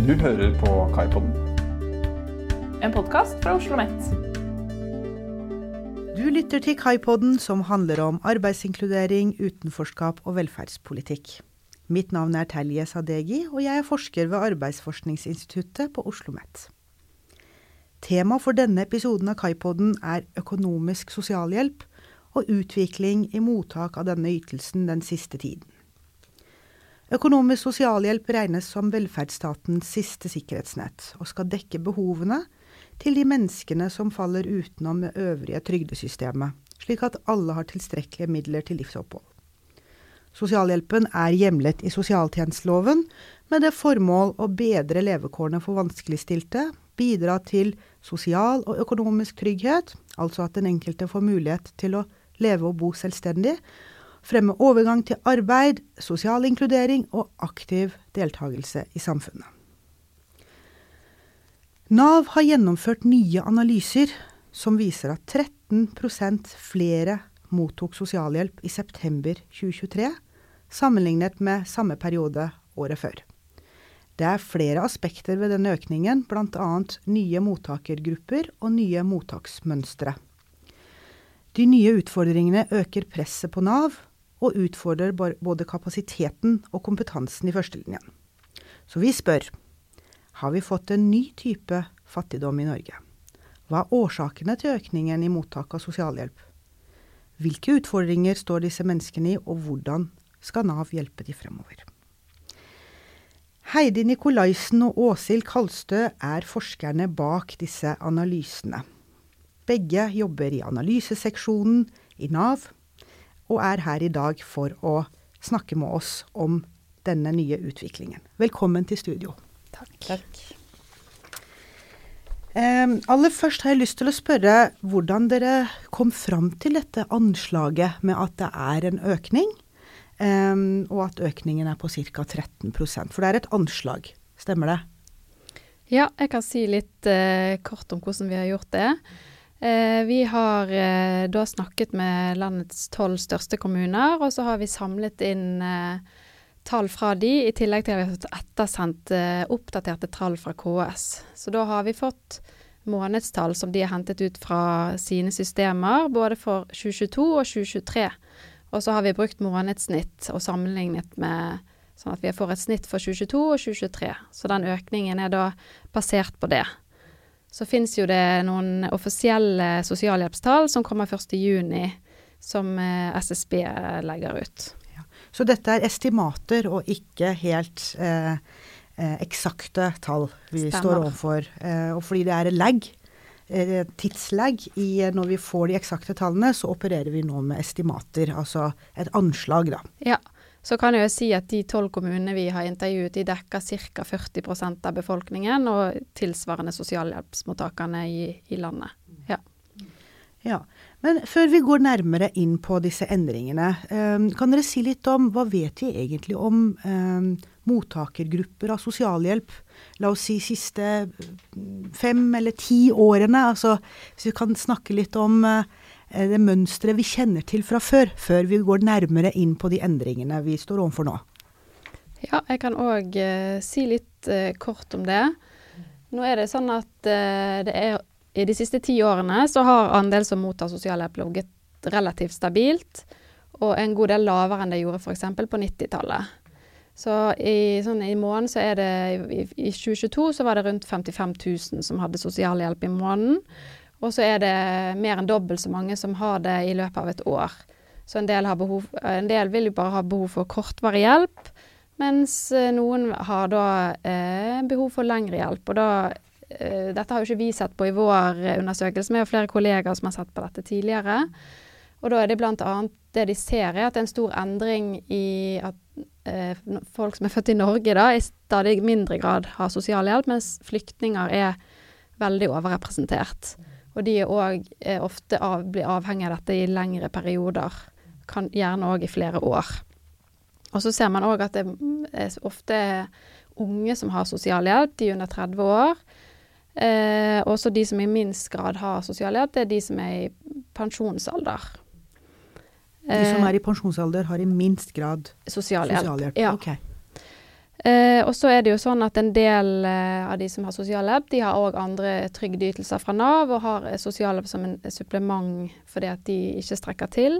Du hører på Kaipodden. En podkast fra Oslo OsloMet. Du lytter til Kaipodden, som handler om arbeidsinkludering, utenforskap og velferdspolitikk. Mitt navn er Telje Sadegi, og jeg er forsker ved Arbeidsforskningsinstituttet på Oslo OsloMet. Tema for denne episoden av Kaipodden er økonomisk sosialhjelp og utvikling i mottak av denne ytelsen den siste tiden. Økonomisk sosialhjelp regnes som velferdsstatens siste sikkerhetsnett, og skal dekke behovene til de menneskene som faller utenom det øvrige trygdesystemet, slik at alle har tilstrekkelige midler til livsopphold. Sosialhjelpen er hjemlet i sosialtjenesteloven med det formål å bedre levekårene for vanskeligstilte, bidra til sosial og økonomisk trygghet, altså at den enkelte får mulighet til å leve og bo selvstendig, fremme overgang til arbeid, sosial inkludering og aktiv deltakelse i samfunnet. Nav har gjennomført nye analyser som viser at 13% flere mottok sosialhjelp i september 2023, sammenlignet med samme periode året før. Det er flere aspekter ved denne økningen, bl.a. nye mottakergrupper og nye mottaksmønstre. De nye utfordringene øker presset på Nav, og utfordrer både kapasiteten og kompetansen i førstelinjen. Så vi spør har vi fått en ny type fattigdom i Norge? Hva er årsakene til økningen i mottak av sosialhjelp? Hvilke utfordringer står disse menneskene i, og hvordan skal Nav hjelpe de fremover? Heidi Nikolaisen og Åshild Kalstø er forskerne bak disse analysene. Begge jobber i analyseseksjonen i Nav, og er her i dag for å snakke med oss om denne nye utviklingen. Velkommen til studio. Takk. Takk. Um, aller først har jeg lyst til å spørre hvordan dere kom fram til dette anslaget med at det er en økning, um, og at økningen er på ca. 13% For det er et anslag, stemmer det? Ja, jeg kan si litt uh, kort om hvordan vi har gjort det. Eh, vi har eh, da snakket med landets tolv største kommuner, og så har vi samlet inn eh, tall fra de, i tillegg til at vi har fått ettersendt oppdaterte tall fra KS. Så da har vi fått månedstall som de har hentet ut fra sine systemer, både for 2022 og 2023. Og så har vi brukt månedssnitt og sammenlignet med sånn at vi får et snitt for 2022 og 2023. Så den økningen er da basert på det. Så fins jo det noen offisielle sosialhjelpstall som kommer 1.6, som eh, SSB legger ut. Ja. Så dette er estimater og ikke helt eh, eh, eksakte tall vi Stemmer. står overfor. Eh, og fordi det er lag, eh, tidslag i når vi får de eksakte tallene, så opererer vi nå med estimater, altså et anslag, da. Ja. Så kan jeg jo si at de tolv kommunene vi har intervjuet, de dekker ca. 40% av befolkningen og tilsvarende sosialhjelpsmottakerne i, i landet. Ja. ja. Men før vi går nærmere inn på disse endringene, um, kan dere si litt om hva vet vi egentlig om um, mottakergrupper av sosialhjelp? La oss si siste fem eller ti årene. Altså hvis vi kan snakke litt om uh, det mønsteret vi kjenner til fra før, før vi går nærmere inn på de endringene vi står overfor nå? Ja, jeg kan òg eh, si litt eh, kort om det. Nå er det sånn at eh, det er, i de siste ti årene så har andel som mottar sosialhjelp ligget relativt stabilt, og en god del lavere enn det gjorde f.eks. på 90-tallet. Så i, sånn, i måneden så er det i, I 2022 så var det rundt 55 000 som hadde sosialhjelp i måneden. Og så er det mer enn dobbelt så mange som har det i løpet av et år. Så en del, behov, en del vil jo bare ha behov for kortvarig hjelp, mens eh, noen har da eh, behov for lengre hjelp. Og da eh, Dette har jo ikke vi sett på i vår undersøkelse, vi har flere kollegaer som har sett på dette tidligere. Og da er det bl.a. det de ser, er at det er en stor endring i at eh, folk som er født i Norge, da, i stadig mindre grad har sosialhjelp, mens flyktninger er veldig overrepresentert. Og de er òg eh, ofte av, blir avhengig av dette i lengre perioder. Kan, gjerne òg i flere år. Og så ser man òg at det er ofte unge som har sosialhjelp, de under 30 år. Eh, også de som i minst grad har sosialhjelp, det er de som er i pensjonsalder. De som er i pensjonsalder har i minst grad sosialhjelp? sosialhjelp. Ja. Okay. Eh, og så er det jo sånn at en del eh, av de som har sosialhjelp, de har òg andre trygdeytelser fra Nav og har eh, sosialhjelp som en supplement fordi at de ikke strekker til.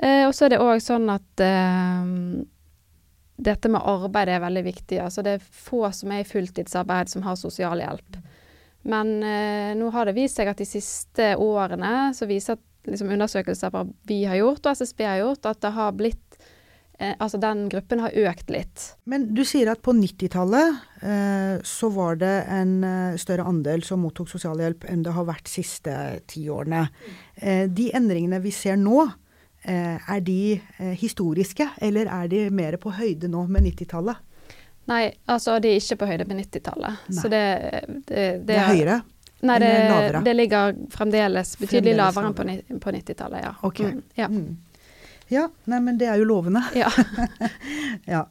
Eh, og så er det òg sånn at eh, dette med arbeid er veldig viktig. Altså det er få som er i fulltidsarbeid som har sosialhjelp. Men eh, nå har det vist seg at de siste årene så viser at, liksom, undersøkelser vi har gjort og SSB har gjort, at det har blitt eh, Altså den gruppen har økt litt. Men du sier at på 90-tallet eh, så var det en eh, større andel som mottok sosialhjelp enn det har vært de siste ti årene. Eh, de endringene vi ser nå, er de historiske, eller er de mer på høyde nå med 90-tallet? Nei, altså de er ikke på høyde med 90-tallet. Så det, det, Det er høyere? Nei, det, det ligger fremdeles betydelig Fremdeles lavere enn på, på 90-tallet, ja. Ok. Mm, ja. Mm. Ja, nei, men det er jo lovende. ja. Ja.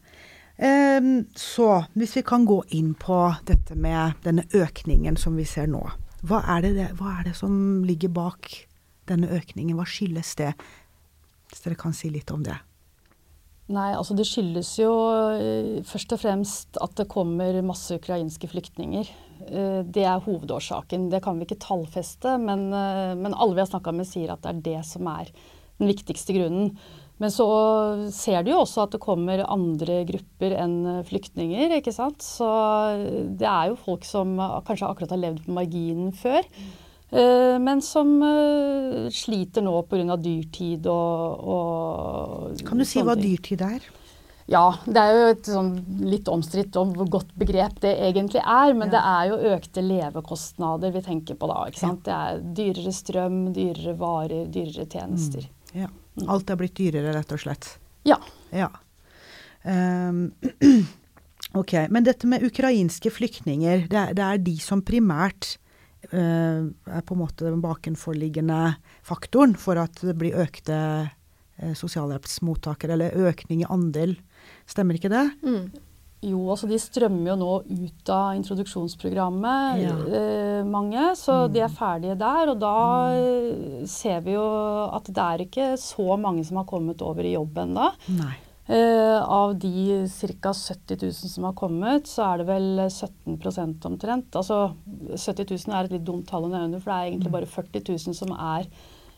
Um, så hvis vi kan gå inn på dette med denne økningen som vi ser nå. Hva er det, det, hva er det som ligger bak denne økningen? Hva skyldes det? Hvis dere kan si litt om det. Nei, altså det skyldes jo eh, først og fremst at det kommer masse ukrainske flyktninger. Eh, Det er hovedårsaken. Det kan vi ikke tallfeste, men, eh, men alle vi har snakka med sier at det er det som er den viktigste grunnen. Men så ser du jo også at det kommer andre grupper enn eh, flyktninger, ikke sant. Så eh, det er jo folk som eh, kanskje akkurat har levd på marginen før. Men som sliter nå pga. dyrtid og, og Kan du si hva dyrtid er? Ja, det er jo et sånn litt omstridt om hvor godt begrep det egentlig er. Men Ja. det er jo økte levekostnader vi tenker på da. ikke sant? Det er dyrere strøm, dyrere varer, dyrere tjenester. Ja. Alt er blitt dyrere, rett og slett. Ja. Ja. Um, ok, men dette med ukrainske flyktninger, det er, det er de som primært uh, er på en måte den bakenforliggende faktoren for at det blir økte uh, sosialhjelpsmottakere, eller økning i andel. Stemmer ikke det? Mm. Jo, altså de strømmer jo nå ut av introduksjonsprogrammet, Ja. eh, mange. Så Mm. de er ferdige der. Og da mm. ser vi jo at det er ikke så mange som har kommet over i jobb ennå. Eh, av de ca. 70 000 som har kommet, så er det vel 17% omtrent. Altså 70 000 er et litt dumt tall å nevne, for det er egentlig bare 40 000 som er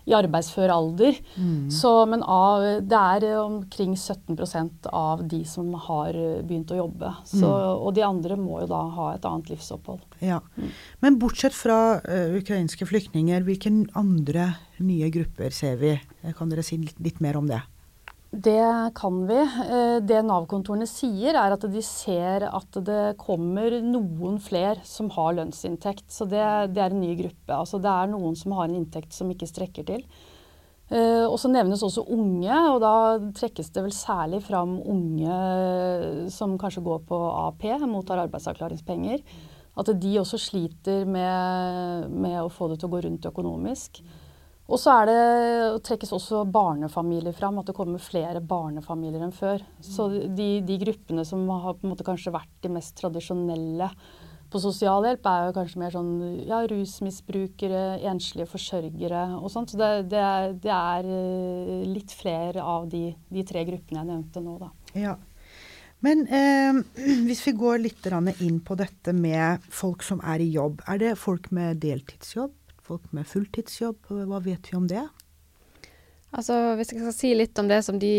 i arbeidsfør alder. Mm. Så, men av, det er eh, omkring 17% av de som har eh, begynt å jobbe. Så, Og de andre må jo da ha et annet livsopphold. Ja. Mm. Men bortsett fra uh, ukrainske flyktninger, hvilke andre nye grupper ser vi? Kan dere si litt, litt mer om det? Det kan vi. Eh, Det Nav-kontorene sier, er at de ser at det kommer noen flere som har lønnsinntekt. Så det, det er en ny gruppe. Altså det er noen som har en inntekt som ikke strekker til. Eh, Og så nevnes også unge, og da trekkes det vel særlig fram unge som kanskje går på AP, mottar arbeidsavklaringspenger. At de også sliter med, med å få det til å gå rundt økonomisk. Og så er det, trekkes også barnefamilier fram, at det kommer flere barnefamilier enn før. Så de, de gruppene som har på en måte kanskje vært de mest tradisjonelle på sosialhjelp, er jo kanskje mer sånn ja, rusmisbrukere, enslige forsørgere og sånt. Så det, det, er, det er eh, litt flere av de, de tre gruppene jeg nevnte nå, da. Ja. Men eh, hvis vi går litt inn på dette med folk som er i jobb. Er det folk med deltidsjobb? Folk med fulltidsjobb? Hva vet vi om det? Altså, hvis jeg skal si litt om det som de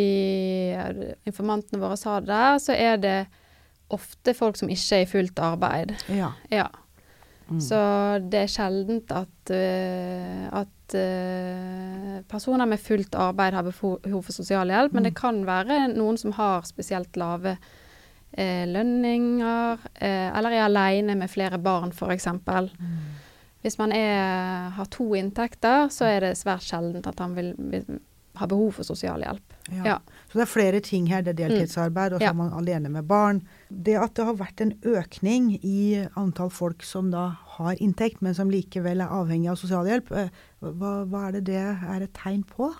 informantene våre sa der, så er det ofte folk som ikke er i fullt arbeid. Ja. Ja. Mm. Så det er sjeldent at, eh, at eh, personer med fullt arbeid har behov for sosialhjelp, men det kan være noen som har spesielt lave eh, lønninger, eh, eller er aleine med flere barn, f.eks. Hvis man er, har to inntekter, så er det svært sjeldent at han vil, vil ha behov for sosialhjelp. Ja. Ja. Så det er flere ting her. Det er deltidsarbeid, og så Ja. er man alene med barn. Det at det har vært en økning i antall folk som da har inntekt, men som likevel er avhengig av sosialhjelp, eh, hva, hva er det det er et tegn på?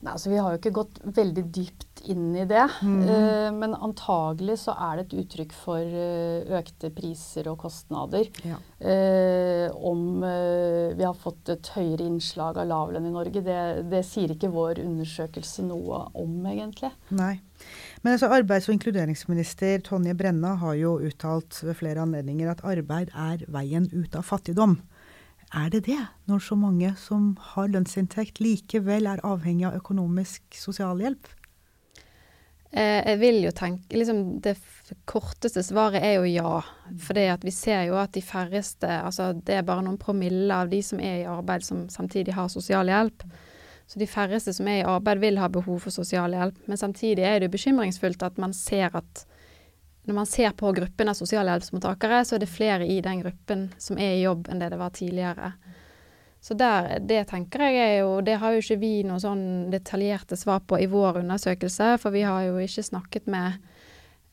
Nei, altså Vi har jo ikke gått veldig dypt inn i det. Mm. Uh, men antagelig så er det et uttrykk for uh, økte priser og kostnader. Ja. Uh, om vi har fått et høyere innslag av lavlønn i Norge, det, det sier ikke vår undersøkelse noe om, egentlig. Nei. Men altså, Arbeids- og inkluderingsminister Tonje Brenna har jo uttalt ved flere anledninger at arbeid er veien ut av fattigdom. Er det det, når så mange som har lønnsinntekt likevel er avhengig av økonomisk sosialhjelp? Eh, jeg vil jo tenke liksom Det korteste svaret er jo ja. For vi ser jo at de færreste Altså det er bare noen promille av de som er i arbeid som samtidig har sosialhjelp. Så de færreste som er i arbeid vil ha behov for sosialhjelp. Men samtidig er det bekymringsfullt at man ser at når man ser på gruppen av sosialhjelpsmottakere, så er det flere i den gruppen som er i jobb enn det det var tidligere. Så der, det tenker jeg er jo Det har jo ikke vi noe sånn detaljerte svar på i vår undersøkelse, for vi har jo ikke snakket med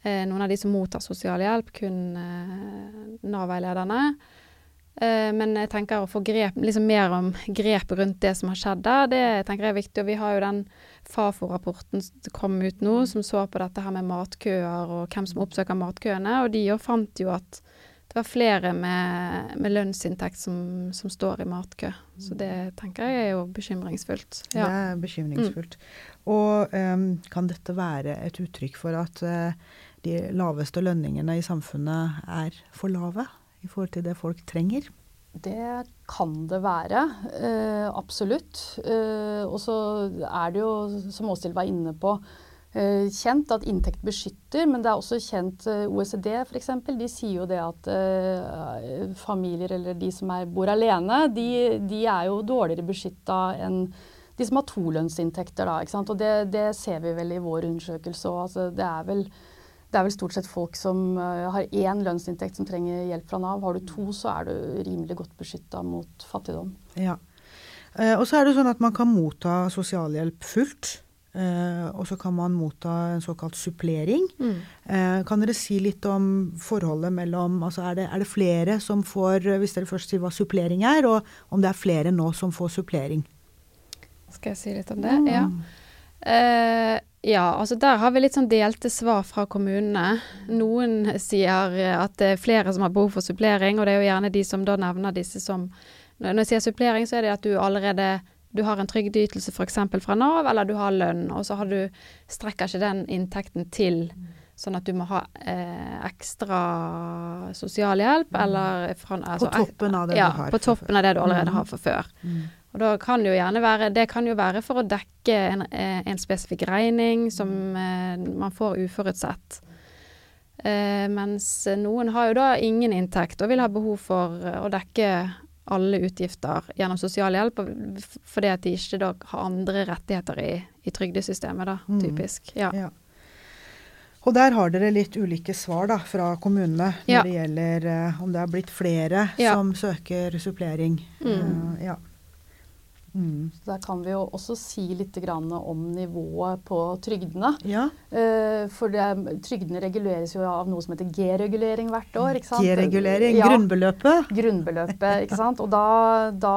eh, noen av de som mottar sosialhjelp, kun eh, Nav-veilederne. Eh, men jeg tenker å få grep, liksom mer om grep rundt det som har skjedd der, det tenker jeg er viktig. Og vi har jo den Fafo-rapporten som kom ut nå, som så på dette her med matkøer og hvem som oppsøker matkøene, og de jo fant jo at det var flere med, med lønnsinntekt som, som, står i matkø. Så det tenker jeg er jo bekymringsfullt. Ja. Det er bekymringsfullt. Mm. Og um, kan dette være et uttrykk for at uh, de laveste lønningene i samfunnet er for lave i forhold til det folk trenger? Det kan det være. Eh, absolutt. Eh, og så er det jo, som Åshild var inne på, Eh, kjent at inntekt beskytter, men det er også kjent eh, OECD f.eks. De sier jo det at uh, familier eller de som er, bor alene, de, de er jo dårligere beskytta enn de som har tolønnsinntekter. Da? Og det, det, ser vi vel i vår undersøkelse òg. Altså, det, er vel, det er vel stort sett folk som uh, har én lønnsinntekt som trenger hjelp fra Nav. Har du to, så er du rimelig godt beskytta mot fattigdom. Ja. Uh, og så er det sånn at man kan motta sosialhjelp fullt. Uh, og så kan man motta en såkalt supplering. Mm. Uh, kan dere si litt om forholdet mellom altså er, det, er, det, flere som får, hvis dere først sier hva supplering er, og om det er flere nå som får supplering? Skal jeg si litt om det? Mm. Ja. Uh, ja, altså der har vi litt sånn delte svar fra kommunene. Noen sier at det er flere som har behov for supplering, og det er jo gjerne de som da nevner disse som Når jeg sier supplering, så er det at du allerede du har en trygdeytelse f.eks. fra Nav, eller du har lønn, og så har du, strekker ikke den inntekten til sånn at du må ha eh, ekstra sosialhjelp, mm. eller fra, altså, På toppen av det ja, du har. på toppen av det du allerede mm. har fra før. Mm. Og da kan det jo gjerne være Det kan jo være for å dekke en, eh, en spesifikk regning som eh, man får uforutsett. Eh, mens noen har jo da ingen inntekt og vil ha behov for å dekke alle utgifter gjennom sosialhjelp, fordi at de ikke da har andre rettigheter i, i trygdesystemet, da, mm. typisk. Ja. ja. Og der har dere litt ulike svar da, fra kommunene når ja. det gjelder uh, om det har blitt flere ja. som søker supplering. Mm. Uh, ja. Mm. Så Der kan vi jo også si litt om nivået på trygdene. Ja. Uh, for det, trygdene reguleres jo av noe som heter G-regulering hvert år. G-regulering, ja, grunnbeløpet. Grunnbeløpet, ikke sant. Og da, da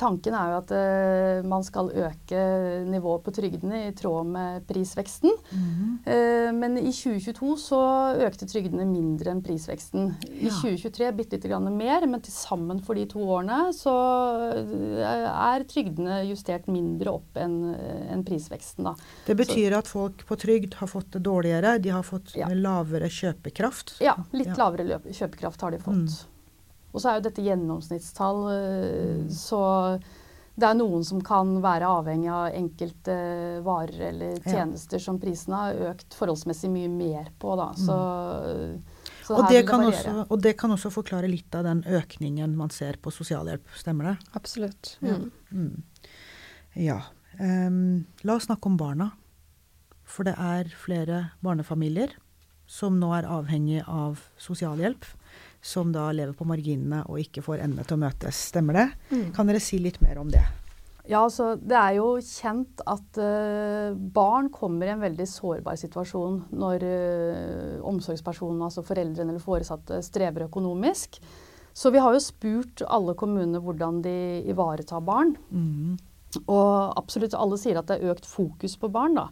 Tanken er jo at uh, man skal øke nivået på trygdene i tråd med prisveksten. Mm. Uh, men i 2022 så økte trygdene mindre enn prisveksten. I ja. 2023 bitte lite grann mer, men til sammen for de to årene så er trygdene justert mindre opp enn en prisveksten. Da. Det betyr så, at folk på trygd har fått det dårligere? De har fått ja. lavere kjøpekraft? Ja, litt ja. lavere kjøpekraft har de fått. Mm. Og så er jo dette gjennomsnittstall, mm. så det er noen som kan være avhengig av enkelte varer eller tjenester ja. som prisene har økt forholdsmessig mye mer på. Da. Så mm. Og det, også, og det, kan også, forklare litt av den økningen man ser på sosialhjelp, stemmer det? Absolutt. Mm. Mm. Ja. Um, la oss snakke om barna. For det er flere barnefamilier som nå er avhengig av sosialhjelp. Som da lever på marginene og ikke får endene til å møtes. Stemmer det? Mm. Kan dere si litt mer om det? Ja, altså, Det er jo kjent at uh, barn kommer i en veldig sårbar situasjon når uh, omsorgspersonen, altså foreldrene eller foresatte, strever økonomisk. Så vi har jo spurt alle kommunene hvordan de ivaretar barn. Mm. Og absolutt alle sier at det er økt fokus på barn. da.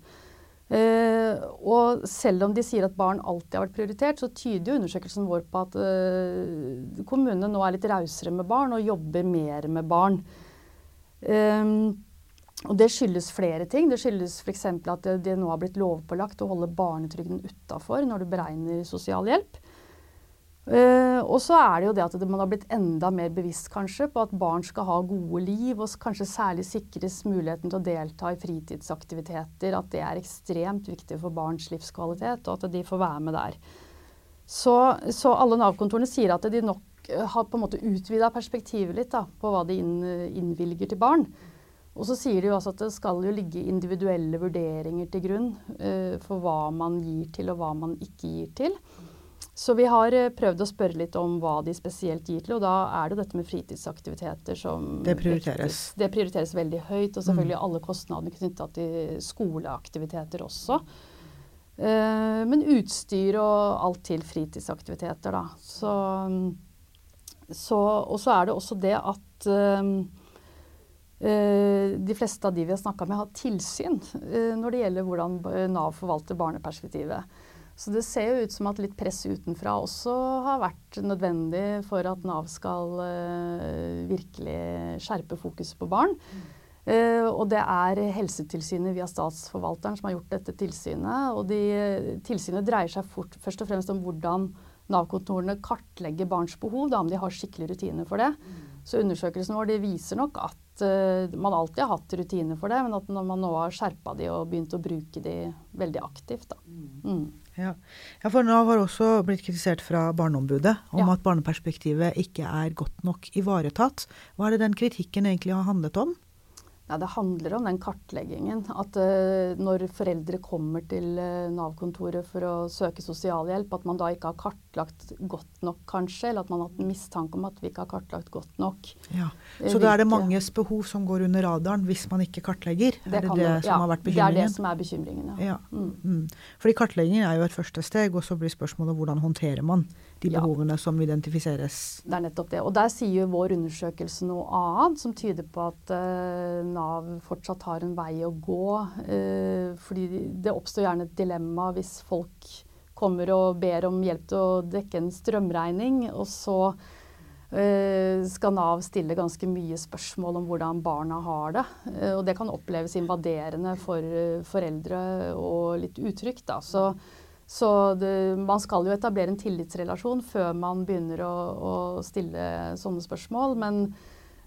Uh, og selv om de sier at barn alltid har vært prioritert, så tyder jo undersøkelsen vår på at uh, kommunene nå er litt rausere med barn og jobber mer med barn. Um, og det skyldes flere ting. Det skyldes f.eks. at det, det, nå har blitt lovpålagt å holde barnetrygden utafor når du beregner sosialhjelp. Uh, og så er det jo det at man har blitt enda mer bevisst kanskje på at barn skal ha gode liv, og kanskje særlig sikres muligheten til å delta i fritidsaktiviteter. At det er ekstremt viktig for barns livskvalitet, og at de får være med der. Så, så alle Nav-kontorene sier at de nok har på en måte utvida perspektivet litt da, på hva de innvilger til barn. Og så sier de jo også at det skal jo ligge individuelle vurderinger til grunn uh, for hva man gir til og hva man ikke gir til. Så vi har uh, prøvd å spørre litt om hva de spesielt gir til, og da er det dette med fritidsaktiviteter som Det prioriteres. Det prioriteres veldig høyt, og selvfølgelig mm. alle kostnadene knytta til skoleaktiviteter også. Men utstyr og alt til fritidsaktiviteter, da. Så, så, og så er det også det at Eh, de fleste av de vi har snakka med, har tilsyn eh, når det gjelder hvordan Nav forvalter barneperspektivet. Så det ser jo ut som at litt press utenfra også har vært nødvendig for at Nav skal virkelig skjerpe fokuset på barn. Uh, og det er Helsetilsynet via Statsforvalteren som har gjort dette tilsynet. Og de, tilsynet dreier seg fort, først og fremst om hvordan Nav-kontorene kartlegger barns behov, da om de har skikkelige rutiner for det. Så undersøkelsen vår viser nok at uh, man alltid har hatt rutiner for det, men at når man nå har skjerpa de og begynt å bruke de veldig aktivt. Da. Mm. Ja. ja. for Nav har også blitt kritisert fra Barneombudet om ja. at barneperspektivet ikke er godt nok ivaretatt. Hva er det den kritikken egentlig har handlet om? Ja, Det handler om den kartleggingen. At uh, når foreldre kommer til uh, Nav-kontoret for å søke sosialhjelp, at man da ikke har kartlagt godt nok, kanskje. Eller at man har hatt mistanke om at vi ikke har kartlagt godt nok. Ja. Så da er det manges behov som går under radaren hvis man ikke kartlegger? Det er det det som ja, har vært bekymringen? Det er det som er bekymringen, ja. ja. Mm. Mm. Fordi kartleggingen er jo et første steg, og så blir spørsmålet hvordan håndterer man de behovene som identifiseres? Det er nettopp det. Og der sier jo vår undersøkelse noe annet, som tyder på at uh, Nav fortsatt har en vei å gå. Uh, fordi det oppstår gjerne et dilemma hvis folk kommer og ber om hjelp til å dekke en strømregning, og så uh, skal Nav stille ganske mye spørsmål om hvordan barna har det. Uh, og det kan oppleves invaderende for foreldre og litt utrygt. Da. Så, så det, man skal jo etablere en tillitsrelasjon før man begynner å, å stille sånne spørsmål. men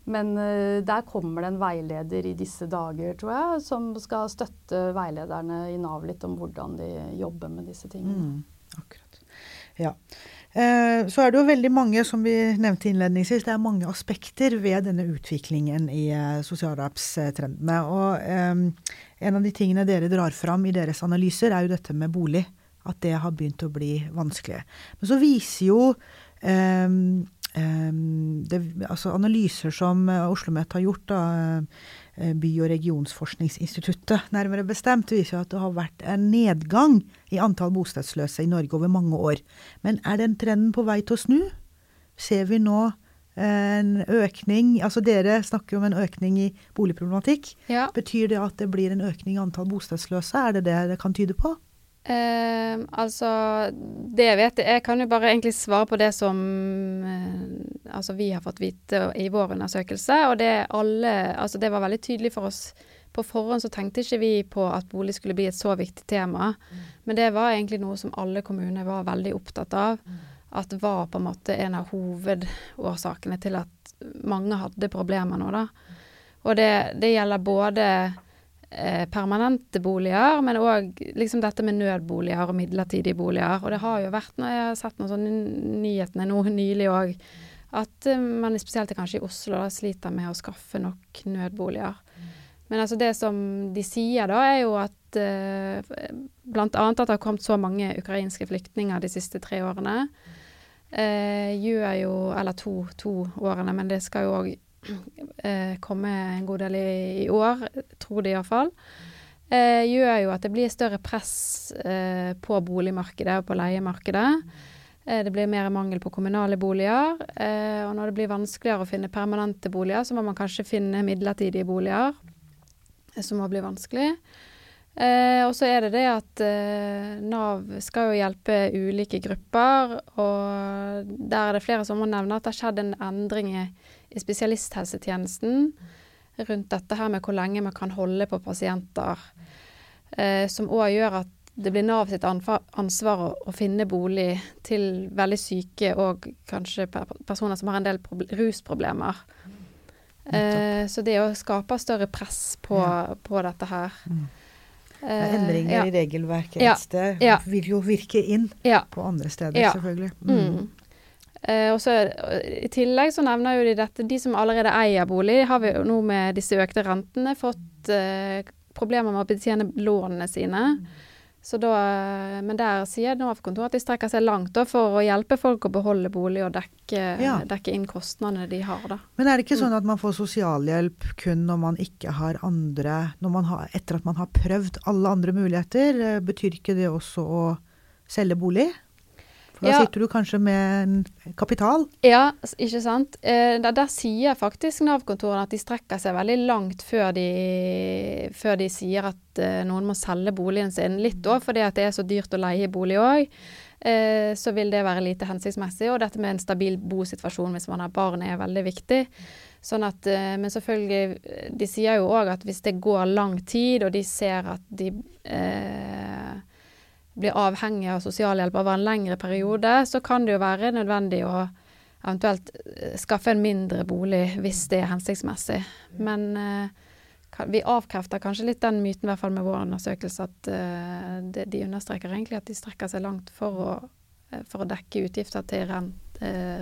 men uh, der kommer det en veileder i disse dager, tror jeg, som skal støtte veilederne i Nav litt om hvordan de jobber med disse tingene. Mm, akkurat. Ja. Eh, så er det jo veldig mange, som vi nevnte innledningsvis, det er mange aspekter ved denne utviklingen i eh, sosialhjelpstrendene. Og eh, en av de tingene dere drar fram i deres analyser, er jo dette med bolig. At det har begynt å bli vanskelig. Men så viser jo um, um, det, altså analyser som eh, Oslo OsloMet har gjort, da, eh, by- og regionsforskningsinstituttet nærmere bestemt, viser at det har vært en nedgang i antall bostedsløse i Norge over mange år. Men er den trenden på vei til å snu? Ser vi nå en økning Altså dere snakker om en økning i boligproblematikk. Ja. Betyr det at det blir en økning i antall bostedsløse? Er det det det kan tyde på? Eh, altså, det jeg vet Jeg kan jo bare egentlig svare på det som eh, altså vi har fått vite i vår undersøkelse. Og det alle Altså, det var veldig tydelig for oss. På forhånd så tenkte ikke vi på at bolig skulle bli et så viktig tema. Mm. Men det var egentlig noe som alle kommuner var veldig opptatt av. Mm. At var på en måte en av hovedårsakene til at mange hadde problemer nå, da. Og det, det gjelder både Eh, permanente boliger, men òg liksom dette med nødboliger og midlertidige boliger. Og det har jo vært, når jeg har sett noen sånne nyhetene nå nylig òg, at uh, man spesielt kanskje i Oslo da, sliter med å skaffe nok nødboliger. Men altså det som de sier da, er jo at eh, annet at det har kommet så mange ukrainske flyktninger de siste tre årene. Eh, gjør jo Eller to, to årene, men det skal jo òg eh, komme en god del i, i år, tror de iallfall, eh, gjør jo at det blir større press eh, på boligmarkedet og på leiemarkedet. Eh, det blir mer mangel på kommunale boliger. Eh, og når det blir vanskeligere å finne permanente boliger, så må man kanskje finne midlertidige boliger, eh, som må bli vanskelig. Eh, og så er det det at eh, Nav skal jo hjelpe ulike grupper, og der er det flere som må nevne at det har skjedd en endring i, i spesialisthelsetjenesten. rundt dette her med hvor lenge man kan holde på pasienter. Eh, som òg gjør at det blir Nav sitt ansvar å, å, finne bolig til veldig syke og kanskje personer som har en del rusproblemer. Eh, så det å skape større press på, ja. på dette her mm. eh, Endringer ja. i regelverket et ja. sted vil jo virke inn på andre steder, selvfølgelig. Mm. Mm. Eh, og så I tillegg så nevner jo de dette, de som allerede eier bolig, har vi jo nå med disse økte rentene fått eh, problemer med å betjene lånene sine. Så Da, men der sier Nav-kontoret at de strekker seg langt da, for å hjelpe folk å beholde bolig og dekke, ja. dekke inn kostnadene de har. Da. Men er det ikke mm. sånn at man får sosialhjelp kun når man ikke har andre har, Etter at man har prøvd alle andre muligheter? Eh, betyr ikke det også å selge bolig? Da ja. sitter du kanskje med kapital? Ja, ikke sant. Eh, der, der, sier faktisk Nav-kontorene at de strekker seg veldig langt før de, før de sier at eh, noen må selge boligen sin. Litt òg fordi det er så dyrt å leie bolig òg. Eh, så vil det være lite hensiktsmessig. Og dette med en stabil bosituasjon hvis man har barn er veldig viktig. Sånn at, eh, men selvfølgelig, de sier jo òg at hvis det går lang tid, og de ser at de eh, blir avhengig av sosialhjelp over en lengre periode, så kan det jo være nødvendig å eventuelt eh, skaffe en mindre bolig hvis det er hensiktsmessig. Men uh, vi avkrefter kanskje litt den myten, i hvert fall med vår undersøkelse, at uh, de understreker egentlig at de strekker seg langt for å, for å dekke utgifter til rent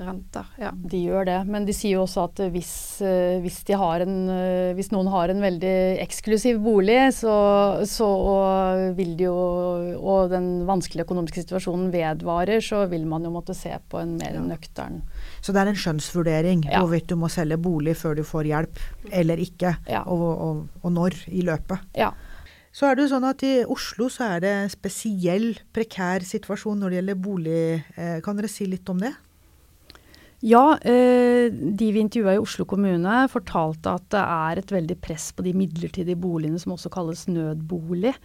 renter. Ja. De gjør det, men de sier jo også at hvis, de hvis, en, eh, hvis noen har en veldig eksklusiv bolig, så, så vil de jo Og den vanskelige økonomiske situasjonen vedvarer, så vil man jo måtte se på en mer ja. nøktern Så det er en skjønnsvurdering ja. hvorvidt du må selge bolig før du får hjelp, eller ikke, ja. og, og, og, når i løpet. Ja. Så er det jo sånn at I Oslo så er det spesiell prekær situasjon når det gjelder bolig. Eh, kan dere si litt om det? Ja, eh, de vi intervjua i Oslo kommune fortalte at det er et veldig press på de midlertidige boligene som også kalles nødbolig.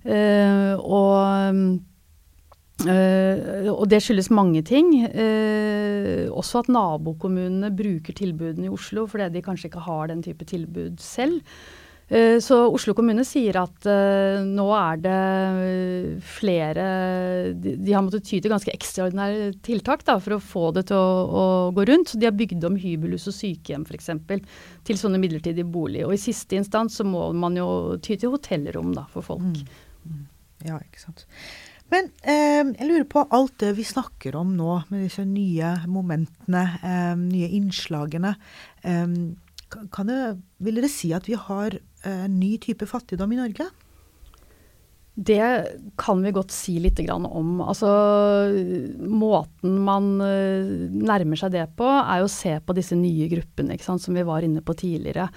Eh, og, eh, og, det skyldes mange ting. Også at nabokommunene bruker tilbudene i Oslo fordi de kanskje ikke har den type tilbud selv. Eh, så Oslo kommune sier at uh, nå er det flere de, har måttet ty til ganske ekstraordinære tiltak da, for å få det til å, å, gå rundt. Så de har bygd om hybelhus og sykehjem f.eks. til sånne midlertidige boliger. Og i siste instans så må man jo ty til hotellrom da, for folk. Mm. Mm. Ja, ikke sant. Men eh, jeg lurer på alt det vi snakker om nå, med disse nye momentene, eh, nye innslagene. Eh, kan det, vil dere si at vi har en eh, ny type fattigdom i Norge? Det kan vi godt si litt om. Altså, måten man eh, nærmer seg det på, er å se på disse nye gruppene som vi var inne på tidligere.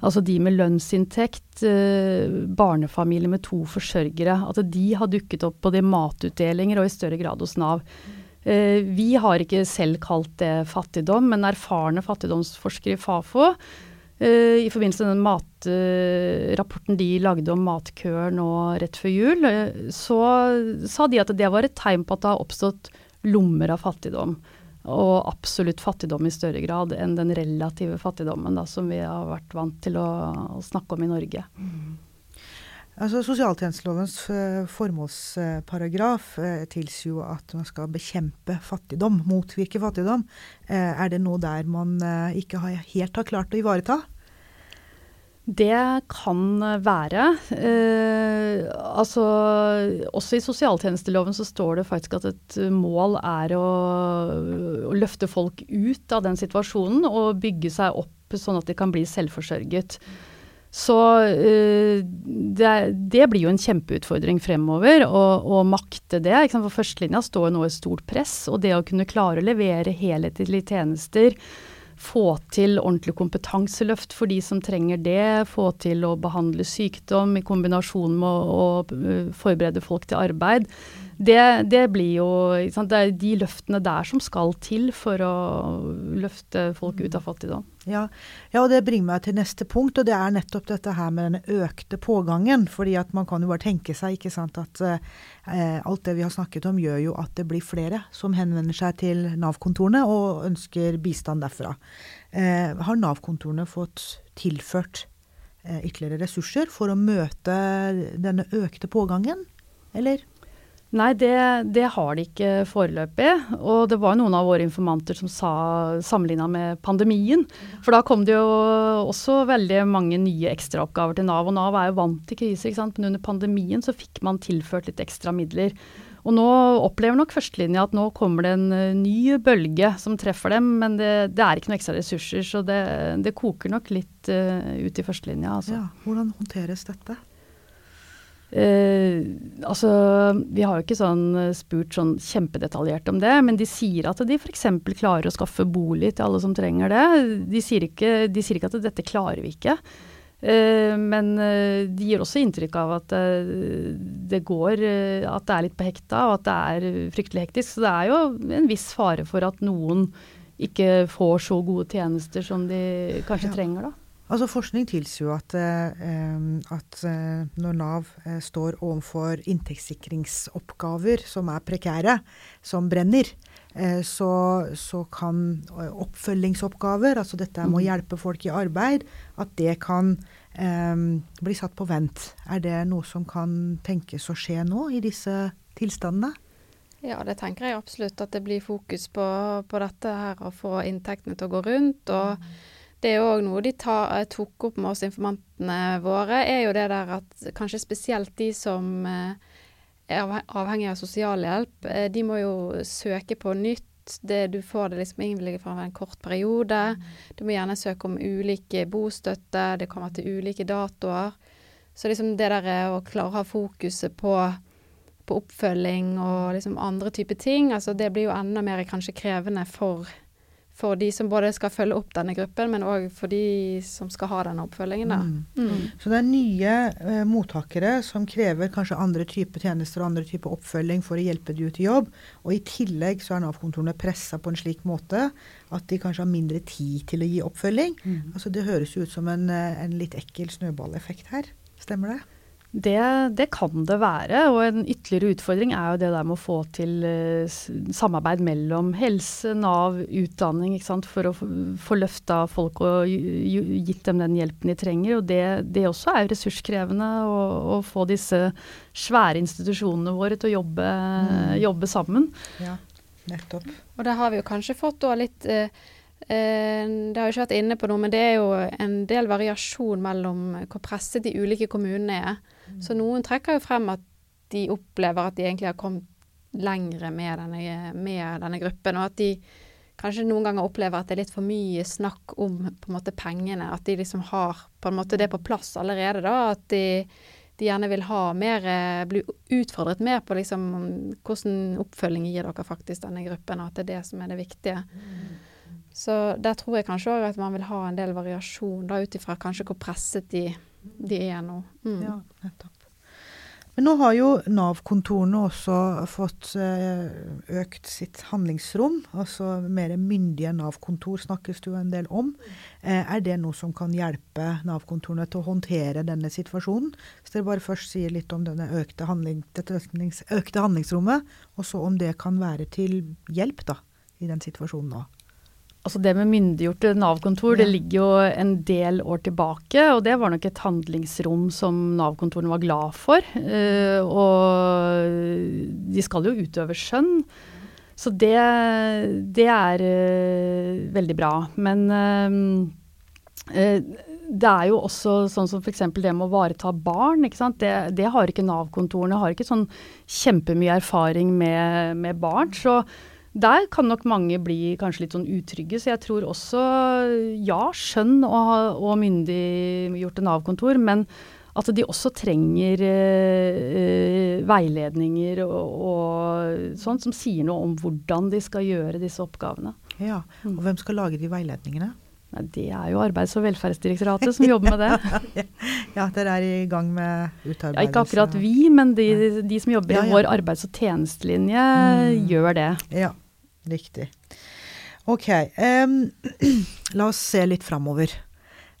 Altså de med lønnsinntekt, eh, barnefamilier med to forsørgere. At de har dukket opp både i matutdelinger og i større grad hos Nav. Vi har ikke selv kalt det fattigdom, men erfarne fattigdomsforskere i Fafo Uh, I forbindelse med den matrapporten de lagde om matkøer nå rett før jul, uh, så sa de at det var et tegn på at det har oppstått lommer av fattigdom. Og absolutt fattigdom i større grad enn den relative fattigdommen da, som vi har vært vant til å, å snakke om i Norge. Mm. Altså, Sosialtjenestelovens uh, formålsparagraf uh, tilsier jo at man skal bekjempe fattigdom, motvirke fattigdom. Uh, er det noe der man ikke helt har klart å ivareta? Det kan være. altså, også i sosialtjenesteloven så står det faktisk at et mål er å, å løfte folk ut av den situasjonen og bygge seg opp sånn at de kan bli selvforsørget. Så uh, det, det, blir jo en kjempeutfordring fremover å, makte det. For førstelinja står nå i stort press, og det å kunne klare å levere helhetlige tjenester, få til ordentlig kompetanseløft for de som trenger det, få til å behandle sykdom i kombinasjon med å, å eh, forberede folk til arbeid, det, det, blir jo Det er de løftene der som skal til for å løfte folk ut av fattigdom. Ja, ja, og det bringer meg til neste punkt, og det er nettopp dette her med den økte pågangen. fordi at man kan jo bare tenke seg ikke sant, at eh, alt det vi har snakket om gjør jo at det blir flere som henvender seg til Nav-kontorene og ønsker bistand derfra. Eh, har Nav-kontorene fått tilført eh, ytterligere ressurser for å møte denne økte pågangen, eller? Nei, det, det, har de ikke foreløpig. Og det var noen av våre informanter som sa sammenligna med pandemien. For da kom det jo også veldig mange nye ekstraoppgaver til Nav. Og Nav er jo vant til kriser, ikke sant? men under pandemien så fikk man tilført litt ekstra midler. Og nå opplever nok førstelinja at nå kommer det en uh, ny bølge som treffer dem, men det, det, er ikke noe ekstra ressurser. Så det, det koker nok litt uh, ut i førstelinja. Altså. Ja, hvordan håndteres dette? Eh, altså, Vi har jo ikke sånn eh, spurt sånn kjempedetaljert om det, men de sier at de f.eks. klarer å skaffe bolig til alle som trenger det. De sier ikke, de sier ikke at dette klarer vi ikke. Uh, men de gir også inntrykk av at det går At det er litt på hekta, og at det er fryktelig hektisk. Så det er jo en viss fare for at noen ikke får så gode tjenester som de kanskje ja. trenger, da. Altså Forskning tilsier jo at, eh, at eh, når Nav eh, står overfor inntektssikringsoppgaver som er prekære, som brenner, så, så, kan oppfølgingsoppgaver, altså dette med å mm. hjelpe folk i arbeid, at det kan bli satt på vent. Er det noe som kan tenkes å skje nå i disse tilstandene? Ja, det tenker jeg absolutt. At det blir fokus på, på dette her, å få inntektene til å gå rundt. og mm det er òg noe de tar, eh, tok opp med oss informantene våre, er jo det der at kanskje spesielt de som eh, er avhengig av sosialhjelp, eh, de må jo søke på nytt. Det, du får det liksom innvilget for en kort periode. Du må gjerne søke om ulike bostøtte, det kommer til ulike datoer. Så liksom det der å klare å ha fokuset på, på oppfølging og liksom andre typer ting, altså det blir jo enda mer kanskje krevende for for de som både skal følge opp denne gruppen, men òg for de som skal ha denne oppfølgingen. Mm. Mm. Så det er nye eh, mottakere som krever kanskje andre typer tjenester og andre typer oppfølging for å hjelpe de ut i jobb. Og i tillegg så er Nav-kontorene pressa på en slik måte at de kanskje har mindre tid til å gi oppfølging. Mm. Altså Det høres jo ut som en, eh, en litt ekkel snøballeffekt her. Stemmer det? Det, det, kan det være. Og en ytterligere utfordring er jo det der med å få til uh, samarbeid mellom helse, Nav, utdanning, for å få løfta folk og gitt dem den hjelpen de trenger. Og det, det også er ressurskrevende å, å, få disse svære institusjonene våre til å jobbe, mm. jobbe sammen. Ja, nettopp. Og da har vi jo kanskje fått da litt uh, Eh, det har jeg ikke vært inne på noe, men det er jo en del variasjon mellom hvor presset de ulike kommunene er. Så noen trekker jo frem at de opplever at de egentlig har kommet lengre med denne, med denne gruppen, og at de kanskje noen ganger opplever at det er litt for mye snakk om på en måte pengene. At de liksom har på en måte det på plass allerede. da, At de, de gjerne vil ha mer Bli utfordret mer på liksom hvordan oppfølging gir dere faktisk denne gruppen, og at det er det som er det viktige. Så der tror jeg kanskje òg at man vil ha en del variasjon, da ut ifra kanskje hvor presset de, de er nå. Mm. Ja, nettopp. Men nå har jo Nav-kontorene også fått eh, økt sitt handlingsrom. Altså mer myndige Nav-kontor snakkes det jo en del om. Eh, er det noe som kan hjelpe Nav-kontorene til å håndtere denne situasjonen? Hvis dere bare først sier litt om økte, handling, dette økte handlingsrommet, og så om det kan være til hjelp da, i den situasjonen nå. Altså Det med myndiggjorte Nav-kontor ja. det ligger jo en del år tilbake. Og det var nok et handlingsrom som Nav-kontorene var glad for. Uh, og de skal jo utøve skjønn. Så det, det er uh, veldig bra. Men uh, det er jo også sånn som f.eks. det med å vareta barn. Det, det, har ikke Nav-kontorene. Har ikke sånn kjempemye erfaring med, med barn. Så der kan nok mange bli kanskje litt sånn utrygge. Så jeg tror også, ja, skjønn og, og myndiggjorte Nav-kontor, men at de også trenger eh, veiledninger og, og sånt som sier noe om hvordan de skal gjøre disse oppgavene. Ja, og Hvem skal lage de veiledningene? Nei, det er jo Arbeids- og velferdsdirektoratet som jobber med det. Ja, dere er i gang med Ja, ikke akkurat vi, men de, de som jobber Ja, i vår arbeids- og tjenestelinje, Mm. gjør det. Ja, riktig. Ok, Um, la oss se litt framover.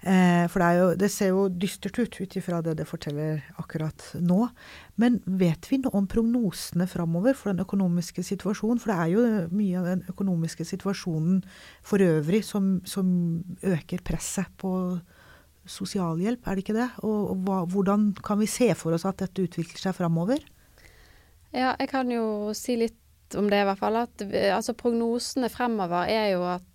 Eh, for det, jo, det ser jo dystert ut ut ifra det det forteller akkurat nå. Men vet vi noe om prognosene framover for den økonomiske situasjonen? For det er jo mye av den økonomiske situasjonen for øvrig som, som øker presset på sosialhjelp, er det ikke det? Og, og hva, hvordan kan vi se for oss at dette utvikler seg framover? Ja, jeg kan jo si litt om det i hvert fall. At, altså, prognosene fremover er jo at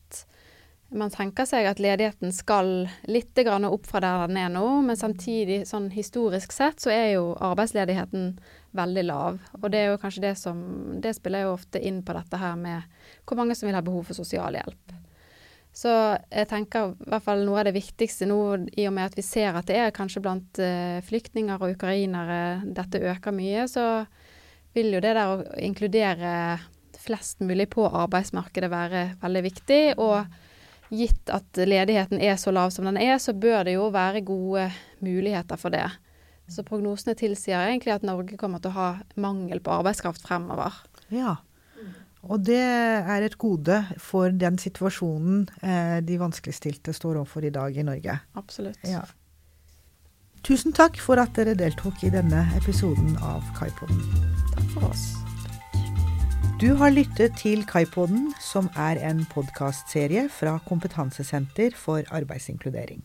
man tenker seg at ledigheten skal litt opp fra der den er nå, men samtidig, sånn historisk sett, så er jo arbeidsledigheten veldig lav. Og det er jo kanskje det som Det spiller jo ofte inn på dette her med hvor mange som vil ha behov for sosialhjelp. Så jeg tenker i hvert fall noe av det viktigste nå, i og med at vi ser at det er kanskje blant eh, flyktninger og ukrainere dette øker mye, så vil jo det der å inkludere flest mulig på arbeidsmarkedet være veldig viktig. Og gitt at ledigheten er så lav som den er, så bør det jo være gode muligheter for det. Så prognosene tilsier egentlig at Norge kommer til å ha mangel på arbeidskraft fremover. Ja. Og det er et gode for den situasjonen eh, de vanskeligstilte står overfor i dag i Norge. Absolutt. Ja. Tusen takk for at dere deltok i denne episoden av Kaipoden. Takk for oss. Du har lyttet til Kaipoden, som er en podkastserie fra Kompetansesenter for arbeidsinkludering.